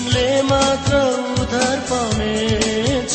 तिमीले मात्र उद्धार पाउनेछ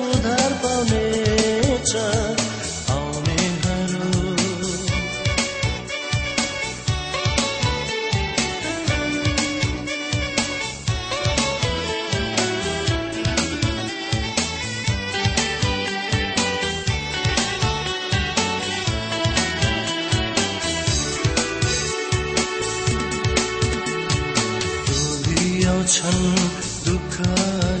दुखा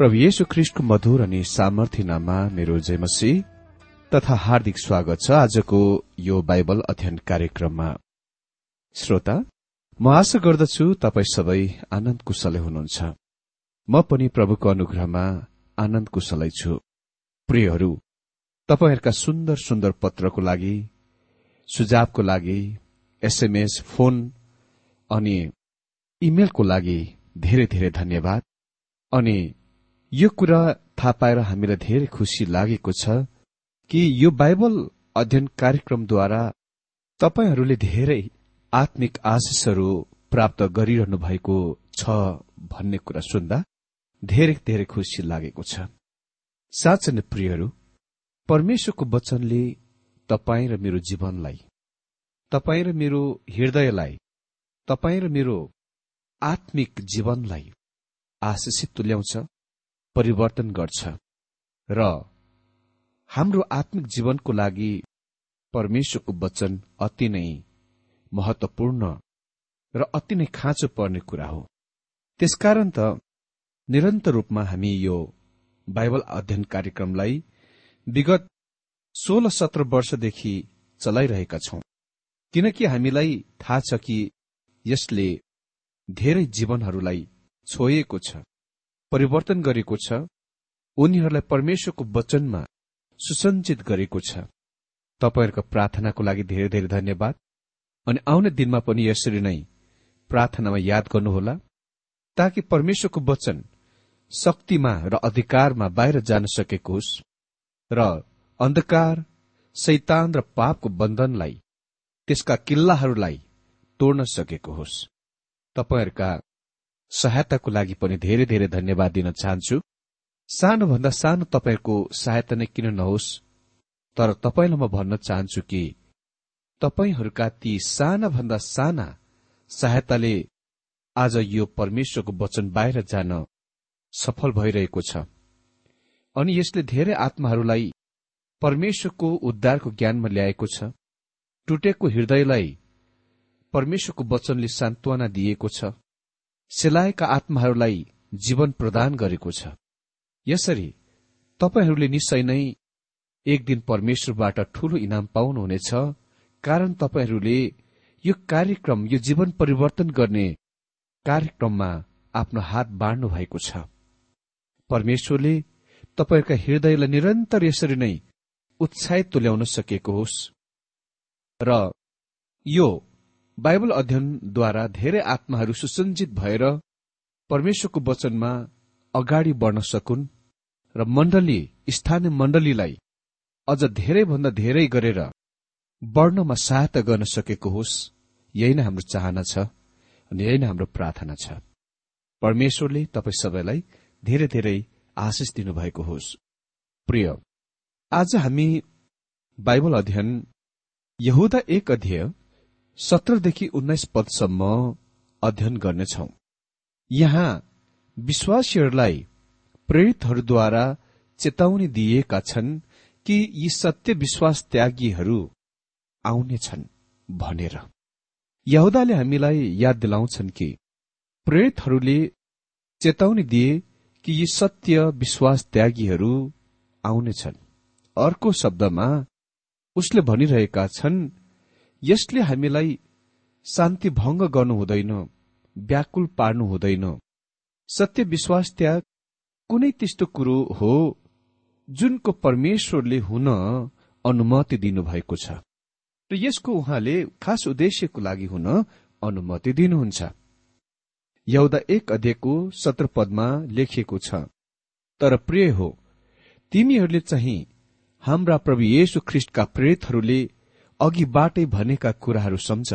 प्रभु येशु ख्रिष्टको मधुर अनि सामर्थ्य नाममा मेरो जयमसी तथा हार्दिक स्वागत छ आजको यो बाइबल अध्ययन कार्यक्रममा। श्रोता म आशा गर्दछु तपाईँ सबै आनन्द कुशलै हुनुहुन्छ। म पनि प्रभुको अनुग्रहमा आनन्द कुशलै छु। प्रियहरू तपाईँहरूका सुन्दर सुन्दर पत्रको लागि सुझावको लागि एसएमएस फोन अनि इमेलको लागि धेरै धेरै धन्यवाद। अनि यो कुरा थाहा पाएर हामीलाई धेरै खुसी लागेको छ कि यो बाइबल अध्ययन कार्यक्रमद्वारा तपाईँहरूले धेरै आत्मिक आशिषहरू प्राप्त गरिरहनु भएको छ भन्ने कुरा सुन्दा धेरै धेरै खुसी लागेको छ। साँच्चै नै प्रियहरू परमेश्वरको वचनले तपाईँ र मेरो जीवनलाई तपाईँ र मेरो हृदयलाई तपाईँ र मेरो आत्मिक जीवनलाई आशिषित तुल्याउँछ। परिवर्तन गर्छ। र हाम्रो आत्मिक जीवनको लागि परमेश्वरको वचन अति नै महत्वपूर्ण र अति नै खाँचो पर्ने कुरा हो। त्यसकारण त निरन्तर रूपमा हामी यो बाइबल अध्ययन कार्यक्रमलाई विगत सोह्र सत्र वर्षदेखि चलाइरहेका छौं। किनकि हामीलाई थाहा छ कि यसले धेरै जीवनहरूलाई छोएको छ। परिवर्तन गरेको छ। उनीहरूलाई परमेश्वरको वचनमा सुसञ्चित गरेको छ। तपाईँहरूको प्रार्थनाको लागि धेरै धेरै धन्यवाद। अनि आउने दिनमा पनि यसरी नै प्रार्थनामा याद गर्नुहोला ताकि परमेश्वरको वचन शक्तिमा र अधिकारमा बाहिर जान सकेको होस् र अन्धकार शैतान र पापको बन्धनलाई त्यसका किल्लाहरूलाई तोड्न सकेको होस्। तपाईँहरूका सहायताको लागि पनि धेरै धेरै धन्यवाद दिन चाहन्छु। सानोभन्दा सानो तपाईँहरूको सहायता नै किन नहोस् तर तपाईँलाई म भन्न चाहन्छु कि तपाईँहरूका ती सानाभन्दा साना सहायताले आज यो परमेश्वरको वचन बाहिर जान सफल भइरहेको छ। अनि यसले धेरै आत्माहरूलाई परमेश्वरको उद्धारको ज्ञानमा ल्याएको छ। टुटेको हृदयलाई परमेश्वरको वचनले सान्त्वना दिएको छ। सेलाएका आत्माहरूलाई जीवन प्रदान गरेको छ। यसरी तपाईँहरूले निश्चय नै एक दिन परमेश्वरबाट ठूलो इनाम पाउनुहुनेछ कारण तपाईँहरूले यो कार्यक्रम यो जीवन परिवर्तन गर्ने कार्यक्रममा आफ्नो हात बाँड्नु भएको छ। परमेश्वरले तपाईँहरूका हृदयलाई निरन्तर यसरी नै उत्साहित तुल्याउन सकेको होस्। र यो बाइबल अध्ययनद्वारा धेरै आत्माहरू सुसञ्जित भएर परमेश्वरको वचनमा अगाडि बढ्न सकुन् र मण्डली स्थानीय मण्डलीलाई अझ धेरैभन्दा धेरै गरेर बढ्नमा सहायता गर्न सकेको होस् यही नै हाम्रो चाहना छ अनि यही नै हाम्रो प्रार्थना छ। परमेश्वरले तपाईँ सबैलाई धेरै धेरै आशिष दिनुभएको होस्। प्रिय आज हामी बाइबल अध्ययन यहुदा एक अध्यय सत्रदेखि उन्नाइस पदसम्म अध्ययन गर्नेछौ। यहाँ विश्वासीहरूलाई प्रेरितहरूद्वारा चेतावनी दिएका छन् कि यी सत्य विश्वास त्यागीहरू आउनेछन् भनेर। यहुदाले हामीलाई याद दिलाउँछन् कि प्रेरितहरूले चेतावनी दिए कि यी सत्य विश्वास त्यागीहरू आउनेछन् अर्को शब्दमा उसले भनिरहेका छन् यसले हामीलाई शान्ति भंग गर्नु हुँदैन व्याकुल पार्नु हुँदैन। सत्य विश्वास त्याग कुनै त्यस्तो कुरो हो जुनको परमेश्वरले हुन अनुमति दिनुभएको छ। र यसको उहाँले खास उद्देश्यको लागि हुन अनुमति दिनुहुन्छ। यौदा एक अध्ययको सत्र पदमा लेखिएको छ तर प्रिय हो तिमीहरूले चाहिँ हाम्रा प्रभु येशु ख्रिष्टका प्रेतहरूले अघिबाटै भनेका कुराहरू सम्झ।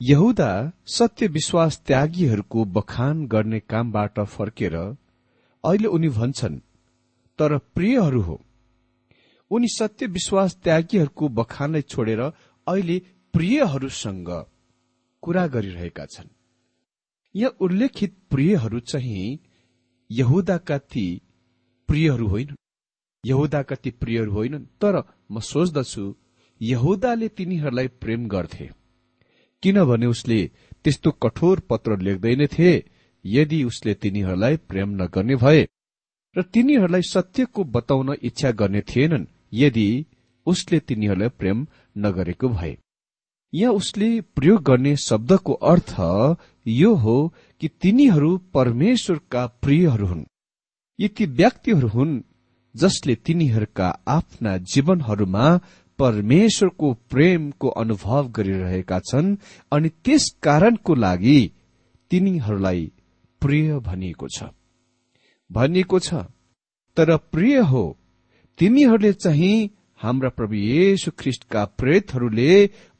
यहुदा सत्य विश्वास त्यागीहरूको बखान गर्ने कामबाट फर्केर अहिले उनी भन्छन् तर प्रियहरू हो। उनी सत्य विश्वास त्यागीहरूको बखानलाई छोडेर अहिले प्रियहरूसँग कुरा गरिरहेका छन्। यहाँ उल्लेखित प्रियहरू चाहिँ यहुदाका ती प्रियहरू होइनन्। यहुदाका ती प्रियहरू होइनन्। तर म सोच्दछु यहुदाले तिनीहरूलाई प्रेम गर्थे। किनभने उसले त्यस्तो कठोर पत्र लेख्दैनथे यदि उसले तिनीहरूलाई प्रेम नगर्ने भए र तिनीहरूलाई सत्यको बताउन इच्छा गर्ने थिएनन् यदि उसले तिनीहरूलाई प्रेम नगरेको भए। यहाँ उसले प्रयोग गर्ने शब्दको अर्थ यो हो कि तिनीहरू परमेश्वरका प्रियहरू हुन्। यी ती व्यक्तिहरू हुन् जसले तिनीहरूका आफ्ना जीवनहरूमा परमेश्वरको प्रेमको अनुभव गरिरहेका छन् अनि त्यस कारणको लागि तिनीहरूलाई प्रिय भनिएको छ। भनिएको छ तर प्रिय हो तिमीहरूले चाहिँ हाम्रा प्रभु येशु ख्रिष्टका प्रेतहरूले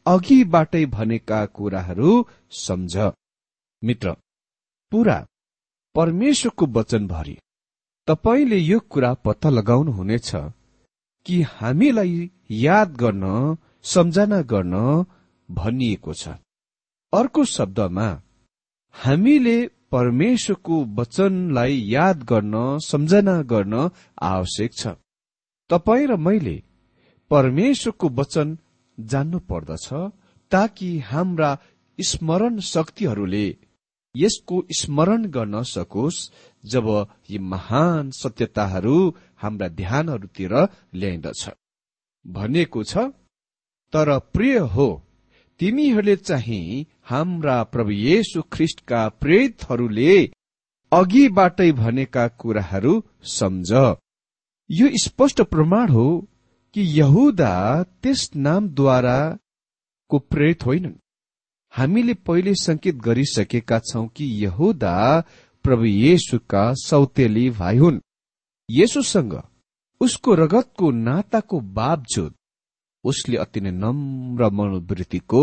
अघिबाटै भनेका कुराहरू सम्झ। मित्र पूरा परमेश्वरको वचनभरि तपाईँले यो कुरा पत्ता लगाउनुहुनेछ। कि हामीलाई याद गर्न सम्झना गर्न भनिएको छ। अर्को शब्दमा हामीले परमेश्वरको वचनलाई याद गर्न सम्झना गर्न आवश्यक छ। तपाईँ र मैले परमेश्वरको वचन जान्नु पर्दछ ताकि हाम्रा स्मरण शक्तिहरूले यसको स्मरण गर्न सकोस् जब यी महान सत्यताहरू हाम्रा ध्यानहरूतिर ल्याइदछ भनिएको छ तर प्रिय हो तिमीहरूले चाहिँ हाम्रा प्रभु येशु ख्रिष्टका प्रेतहरूले अघिबाटै भनेका कुराहरू सम्झ। यो स्पष्ट प्रमाण हो कि यहुदा त्यस नामद्वारा को प्रेरित होइनन्। हामीले पहिले संकेत गरिसकेका छौं कि यहुदा प्रभु येशुका सौतेली भाइ हुन् येशुसँग उसको रगतको नाताको बावजुद उसले अति नै नम्र मनोवृत्तिको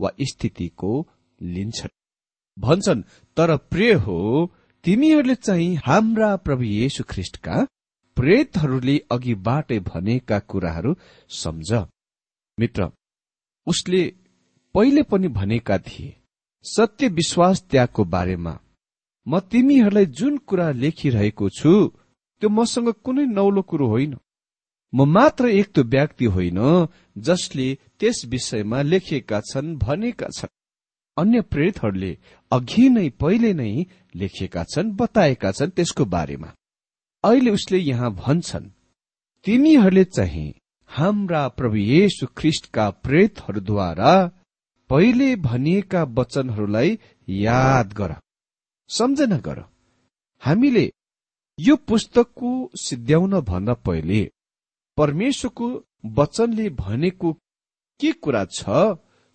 वा स्थितिको लिन्छन्। भन्छन् तर प्रिय हो तिमीहरूले चाहिँ हाम्रा प्रभु येशु ख्रिष्टका प्रेतहरूले अघिबाटै भनेका कुराहरू सम्झ। मित्र उसले पहिले पनि भनेका थिए सत्य विश्वास त्यागको बारेमा म तिमीहरूलाई जुन कुरा लेखिरहेको छु त्यो मसँग कुनै नौलो कुरो होइन। म मात्र एक त्यो व्यक्ति होइन जसले त्यस विषयमा लेखिएका छन् भनेका छन्। अन्य प्रेतहरूले अघि नै पहिले नै लेखिएका छन् बताएका छन् त्यसको बारेमा। अहिले उसले यहाँ भन्छन् तिमीहरूले चाहिँ हाम्रा प्रभु येशु ख्रिष्टका प्रेतहरूद्वारा पहिले भनिएका वचनहरूलाई याद गर। सम्झना गर। हामीले यो पुस्तकको सिद्ध्याउन भन्दा पहिले परमेश्वरको वचनले भनेको के कुरा छ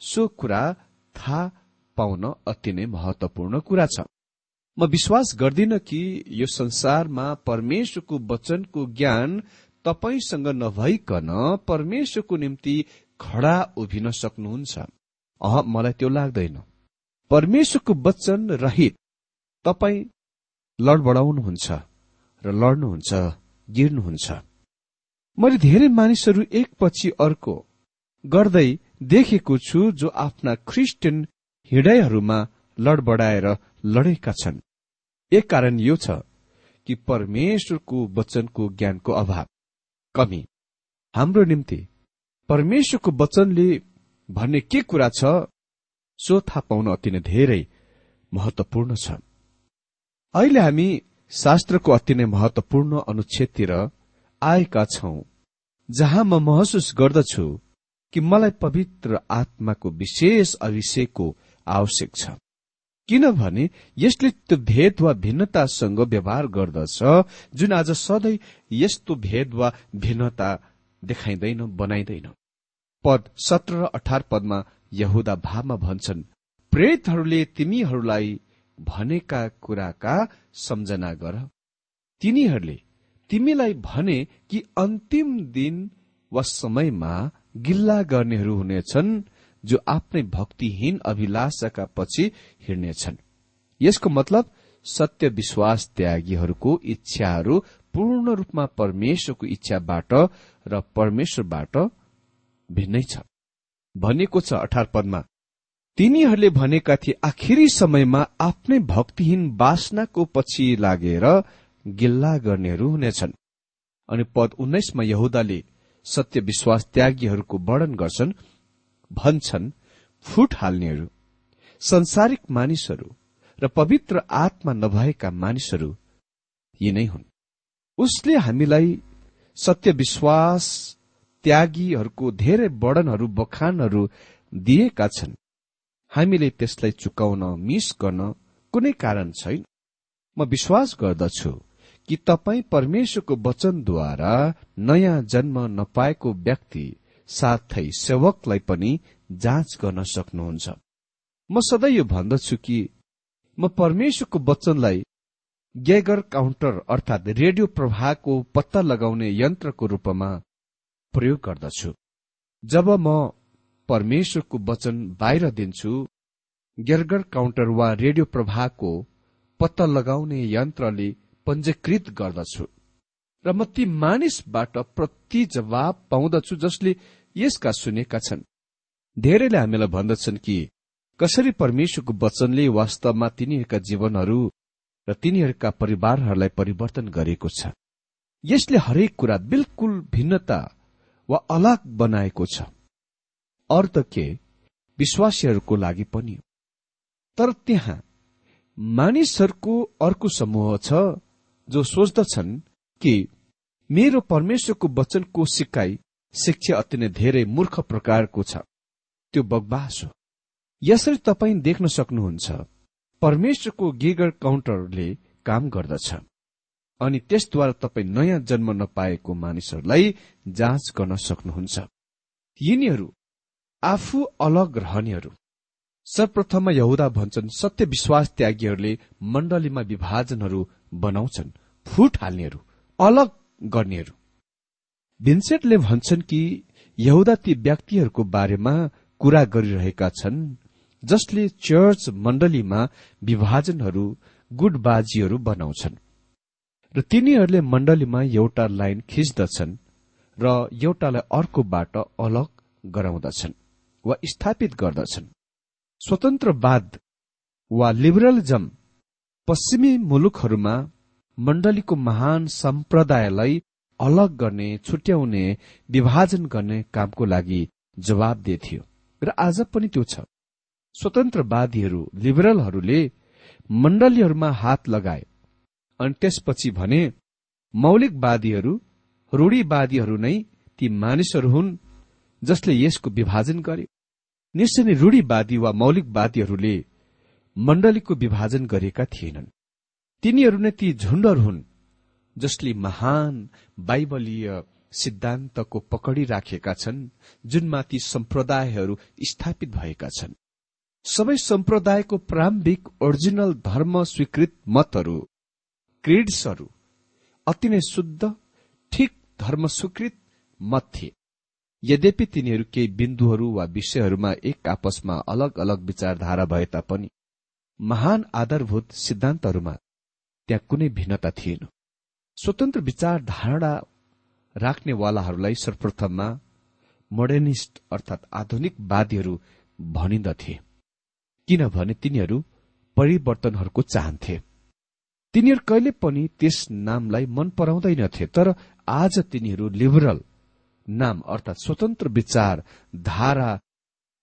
सो कुरा थाहा पाउन अति नै महत्वपूर्ण कुरा छ। म विश्वास गर्दिन कि यो संसारमा परमेश्वरको वचनको ज्ञान तपाईँसँग नभइकन परमेश्वरको निम्ति खडा उभिन सक्नुहुन्छ। अह मलाई त्यो लाग्दैन। परमेश्वरको वचन रहित तपाईँ लडबडाउनुहुन्छ र लड्नुहुन्छ गिर्नुहुन्छ मैले धेरै मानिसहरू एकपछि अर्को गर्दै देखेको छु जो आफ्ना क्रिस्चियन हृदयहरूमा लडबडाएर लडेका छन्। एक कारण यो छ कि परमेश्वरको वचनको ज्ञानको अभाव कमी। हाम्रो निम्ति परमेश्वरको वचनले भन्ने के कुरा छ सो थाहा पाउन अति नै धेरै महत्वपूर्ण छ। अहिले हामी शास्त्रको अति नै महत्वपूर्ण अनुच्छेदतिर आएका छौं जहाँ म महसुस गर्दछु कि मलाई पवित्र आत्माको विशेष अभिषेकको आवश्यक छ। किनभने यसले त्यो भेद वा भिन्नतासँग व्यवहार गर्दछ जुन आज सधैँ यस्तो भेद वा भिन्नता देखाइँदैन बनाइँदैन। पद सत्र र अठार पदमा यहुदा भावमा भन्छन् प्रेतहरूले तिमीहरूलाई भनेका कुराका सम्झना गर। तिनीहरूले तिमीलाई भने कि अन्तिम दिन वा समयमा गिल्ला गर्नेहरू हुनेछन् जो आफ्नै भक्तिहीन अभिलाषाका पछि हिँड्नेछन्। यसको मतलब सत्य विश्वास त्यागीहरूको इच्छाहरू पूर्ण रूपमा परमेश्वरको इच्छाबाट र परमेश्वरबाट भिन्नै छ। भनेको छ अठार पदमा तिनीहरूले भनेका थिए आखिरी समयमा आफ्नै भक्तिहीन बासनाको पछि लागेर गिल्ला गर्नेहरू हुनेछन्। अनि पद उन्नाइसमा यहुदाले सत्य विश्वास त्यागीहरूको वर्णन गर्छन् भन्छन् फुट हाल्नेहरू संसारिक मानिसहरू र पवित्र आत्मा नभएका मानिसहरू यी नै हुन्। उसले हामीलाई सत्य विश्वास त्यागीहरूको धेरै वर्णनहरू बखानहरू दिएका छन्। हामीले त्यसलाई चुकाउन मिस गर्न कुनै कारण छैन। म विश्वास गर्दछु कि तपाईँ परमेश्वरको वचनद्वारा नयाँ जन्म नपाएको व्यक्ति साथै सेवकलाई पनि जाँच गर्न सक्नुहुन्छ। म सधैँ यो भन्दछु कि म परमेश्वरको वचनलाई गेगर काउन्टर अर्थात रेडियो प्रभाको पत्ता लगाउने यन्त्रको रूपमा प्रयोग गर्दछु। जब म परमेश्वरको वचन बाहिर दिन्छु। गेर्गर काउन्टर वा रेडियो प्रभाको पत्ता लगाउने यन्त्रले पञ्जीकृत गर्दछु। र म ती मानिसबाट प्रति जवाब पाउँदछु जसले यसका सुनेका छन्। धेरैले हामीलाई भन्दछन् कि कसरी परमेश्वरको वचनले वास्तवमा तिनीहरूका जीवनहरू र तिनीहरूका परिवारहरूलाई परिवर्तन गरेको छ। यसले हरेक कुरा बिल्कुल भिन्नता वा अलग बनाएको छ। अर्थ के? विश्वासीहरूको लागि पनि तर त्यहाँ मानिसहरूको अर्को समूह छ जो सोच्दछन् कि मेरो परमेश्वरको वचनको सिकाई शिक्षा अति नै धेरै मूर्ख प्रकारको छ। त्यो बगबास हो। यसरी तपाईँ देख्न सक्नुहुन्छ परमेश्वरको गिगर काउन्टरले काम गर्दछ। अनि त्यसद्वारा तपाईँ नयाँ जन्म नपाएको मानिसहरूलाई जाँच गर्न सक्नुहुन्छ। यिनीहरू आफू अलग रहनेहरू। सर्वप्रथममा यहुदा भन्छन् सत्य विश्वास त्यागीहरूले मण्डलीमा विभाजनहरू बनाउँछन् फुट हाल्नेहरू अलग गर्नेहरू। भिन्सेटले भन्छन् कि यहुदा ती व्यक्तिहरूको बारेमा कुरा गरिरहेका छन् जसले चर्च मण्डलीमा विभाजनहरू गुटबाजीहरू बनाउँछन्। र तिनीहरूले मण्डलीमा एउटा लाइन खिच्दछन् र एउटालाई अर्कोबाट अलग गराउँदछन्। वा स्थापित गर्दछन्। स्वतन्त्रवाद वा लिबरलिजम पश्चिमी मुलुकहरूमा मण्डलीको महान सम्प्रदायलाई अलग गर्ने छुट्याउने विभाजन गर्ने कामको लागि जवाब थियो। र आज पनि त्यो छ। स्वतन्त्रवादीहरू लिबरलहरूले मण्डलीहरूमा हात लगाए अनि त्यसपछि भने मौलिकवादीहरू रूढीवादीहरू नै ती मानिसहरू हुन् जसले यसको विभाजन गरे। निश्चय नै रूढीवादी वा मौलिकवादीहरूले मण्डलीको विभाजन गरेका थिएनन्। तिनीहरू नै ती झुण्डहरू हुन् जसले महान बाइबलीय सिद्धान्तको पकडी राखेका छन् जुनमा ती सम्प्रदायहरू स्थापित भएका छन्। सबै सम्प्रदायको प्रारम्भिक ओरिजिनल धर्म स्वीकृत मतहरू क्रिड्सहरू अति नै शुद्ध ठिक धर्म स्वीकृत मत थिए। यद्यपि तिनीहरू केही बिन्दुहरू वा विषयहरूमा एक आपसमा अलग अलग विचारधारा भए तापनि महान आधारभूत सिद्धान्तहरूमा त्यहाँ कुनै भिन्नता थिएन। स्वतन्त्र विचार धारणा राख्नेवालाहरूलाई सर्वप्रथममा मोडर्निस्ट अर्थात आधुनिकवादीहरू भनिन्दथे किनभने तिनीहरू परिवर्तनहरूको चाहन्थे। तिनीहरू कहिले पनि त्यस नामलाई मन पराउँदैनथे तर आज तिनीहरू लिबरल नाम अर्थात स्वतन्त्र विचार धारा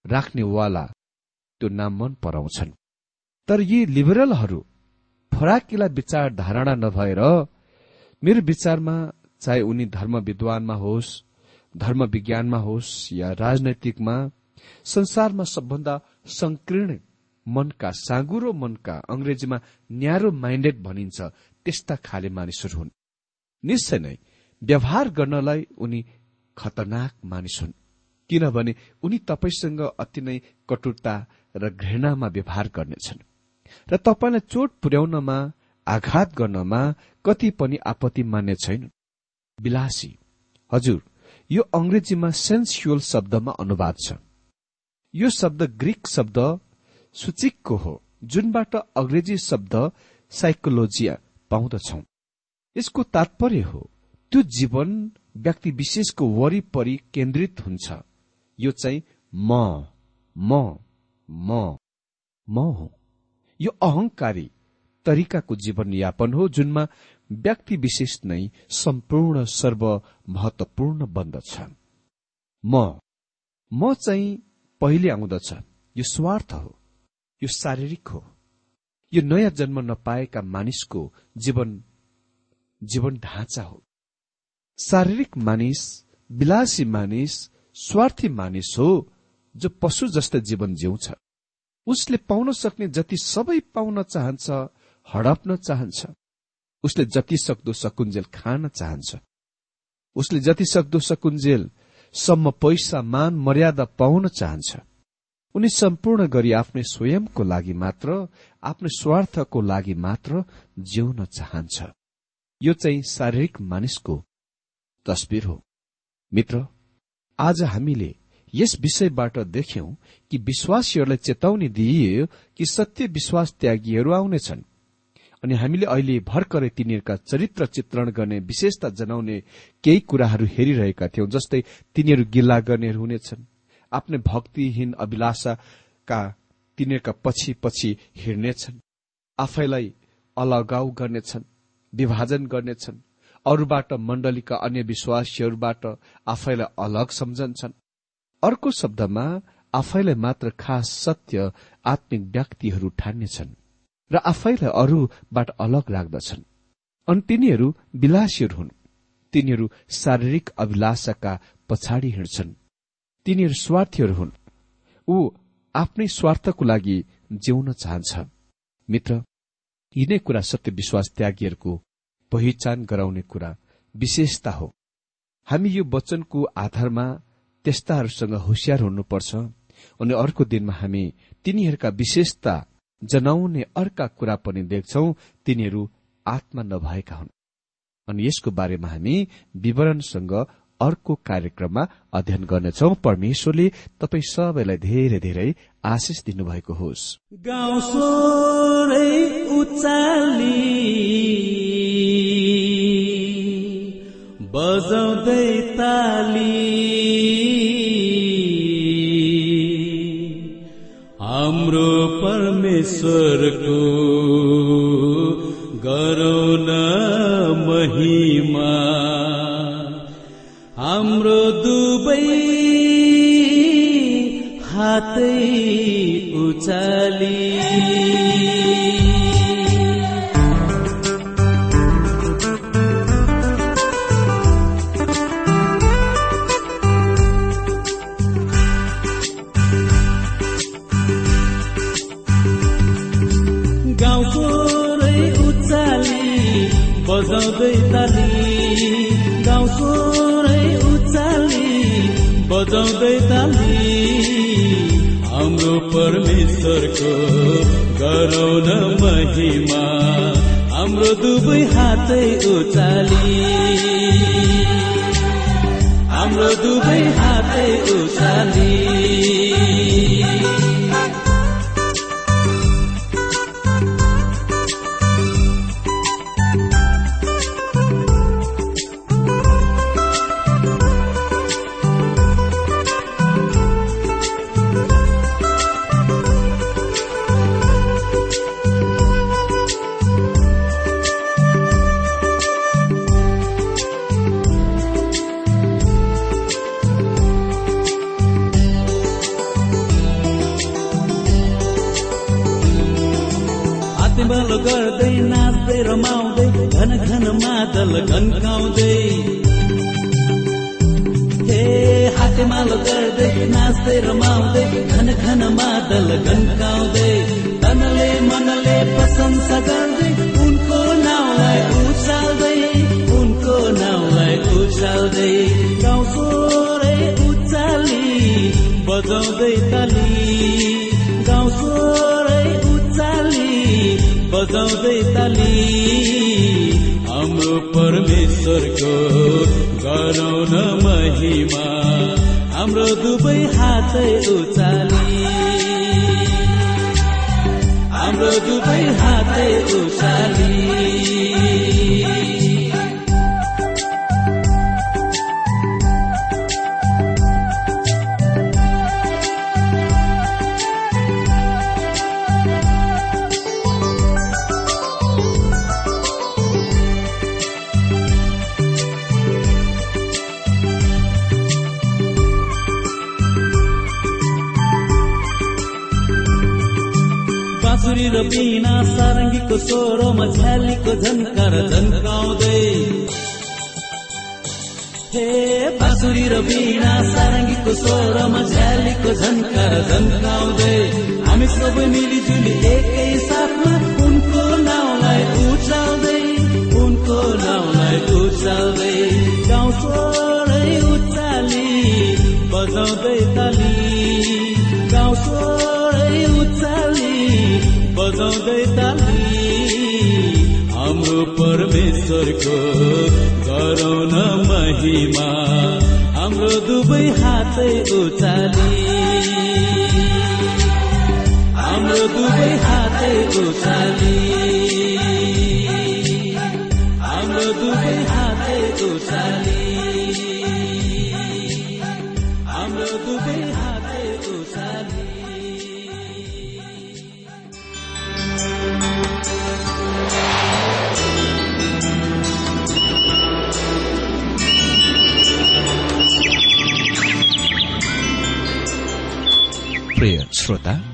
राख्नेवाला त्यो नाम मन पराउँछन्। तर यी लिबरलहरू फराकिला विचार धारणा नभएर मेरो विचारमा चाहे उनी धर्म विद्वानमा होस् धर्म विज्ञानमा होस् या राजनैतिकमा संसारमा सबभन्दा संकीर्ण मनका साँगुरो मनका अंग्रेजीमा न्यारो माइन्डेड भनिन्छ त्यस्ता खाले मानिसहरू हुन्। निश्चय नै व्यवहार गर्नलाई उनी खतरनाक मानिस हुन्। किनभने उनी तपाईँसँग अति नै कटुरता र घृणामा व्यवहार गर्नेछन्। र तपाईँलाई चोट पुर्याउनमा आघात गर्नमा कति पनि आपत्ति मान्ने छैन विलासी हजुर यो अंग्रेजीमा सेन्सुअल शब्दमा अनुवाद छ। यो शब्द ग्रीक शब्द सूचिकको हो जुनबाट अंग्रेजी शब्द साइकोलोजिया पाउँदछौ। यसको तात्पर्य हो त्यो जीवन व्यक्ति विशेषको वरिपरि केन्द्रित हुन्छ। यो चाहिँ म म म म हो। यो अहंकारी तरिकाको जीवनयापन हो जुनमा व्यक्ति विशेष नै सम्पूर्ण सर्व महत्वपूर्ण बन्दछ म म चाहिँ पहिले आउँदछ। यो स्वार्थ हो। यो शारीरिक हो। यो नयाँ जन्म नपाएका मानिसको जीवन जीवन ढाँचा हो। शारीरिक मानिस विलासी मानिस स्वार्थी मानिस हो जो पशु जस्तो जीवन जिउँछ। उसले पाउन सक्ने जति सबै पाउन चाहन्छ हडप्न चाहन्छ। उसले जति सक्दो सकुन्जेल खान चाहन्छ। उसले जति सक्दो सकुन्जेल सम्म पैसा मान मर्यादा पाउन चाहन्छ। उनी सम्पूर्ण गरी आफ्नै स्वयंको लागि मात्र आफ्नो स्वार्थको लागि मात्र जिउन चाहन्छ। यो चाहिँ शारीरिक मानिसको तस्विर हो। मित्र आज हामीले यस विषयबाट देख्यौं कि विश्वासीहरूलाई चेतावनी दिइयो कि सत्य विश्वास त्यागीहरू आउनेछन्। अनि हामीले अहिले भर्खरै तिनीहरूका चरित्र चित्रण गर्ने विशेषता जनाउने केही कुराहरू हेरिरहेका थियौं जस्तै तिनीहरू गिल्ला गर्नेहरू हुनेछन्। आफ्नै भक्तिहीन अभिलाषाका तिनीहरूका पछि पछि हिँड्नेछन्। आफैलाई अलगाउ गर्नेछन् विभाजन गर्नेछन्। अरूबाट मण्डलीका अन्य विश्वासीहरूबाट आफैलाई अलग सम्झन्छन्। अर्को शब्दमा आफैलाई मात्र खास सत्य आत्मिक व्यक्तिहरू ठान्नेछन् र आफैलाई अरूबाट अलग राख्दछन्। अनि तिनीहरू विलासीहरू हुन्। तिनीहरू शारीरिक अभिलाषाका पछाडि हिँड्छन्। तिनीहरू स्वार्थीहरू हुन्। ऊ आफ्नै स्वार्थको लागि जिउन चाहन्छ। मित्र यिनै कुरा सत्य विश्वास त्यागीहरूको पहिचान गराउने कुरा विशेषता हो। हामी यो वचनको आधारमा त्यस्ताहरूसँग होसियार हुनुपर्छ अनि अर्को दिनमा हामी तिनीहरूका विशेषता जनाउने अर्का कुरा पनि देख्छौ तिनीहरू आत्मा नभएका हुन्। अनि यसको बारेमा हामी विवरणसँग अर्को कार्यक्रममा अध्ययन गर्नेछौ। परमेश्वरले तपाईँ सबैलाई धेरै धेरै आशिष दिनुभएको होस्। बजाउँदै ताली। हाम्रो परमेश्वरको गरौ न महिमा। हातै उचाली। बजाउँदै ताली बजाउँदै ताली हाम्रो परमेश्वरको गरौ न महिमा। हाम्रो दुवै हातै उचाली। हाम्रो दुवै हातै उचाली। घन घन मादल घन्काउँदै। हे हातेमालो गर्दै नाच्दै रमाउँदै घन घन मादल घन्काउँदै। तनले मनले प्रशंसा गर्दै उनको नाउँलाई उचाल्दै उनको नाउँलाई उचाल्दै। गाउँ स्वरै उचाली बजाउँदै ताली। गाउँ स्वरै उचाली बजाउँदै ताली। हाम्रो परमेश्वरको गरौँ न महिमा। हाम्रो दुवै हातै उचाली। हाम्रो दुवै हातै उचाली। बिना सारङ्गीको स्वरमा झ्यालीको झन्कार झन्काउँदै। हे बाँसुरी र बिना सारङ्गीको स्वरमा झ्यालीको झन्कार झन्काउँदै। हामी सबै मिलिजुली एकै साथमा उनको नाउँलाई उचाल्दै उनको नाउँलाई उचाल्दै गाउँ छोडै उचाली बजाउँदै ताली। बजाउँदै ताली हाम्रो परमेश्वरको गरौँ न महिमा। हाम्रो दुवै हातै उचाली। हाम्रो दुवै हातै उचाली। हाम्रो दुवै हातै उचाली। श्रोता।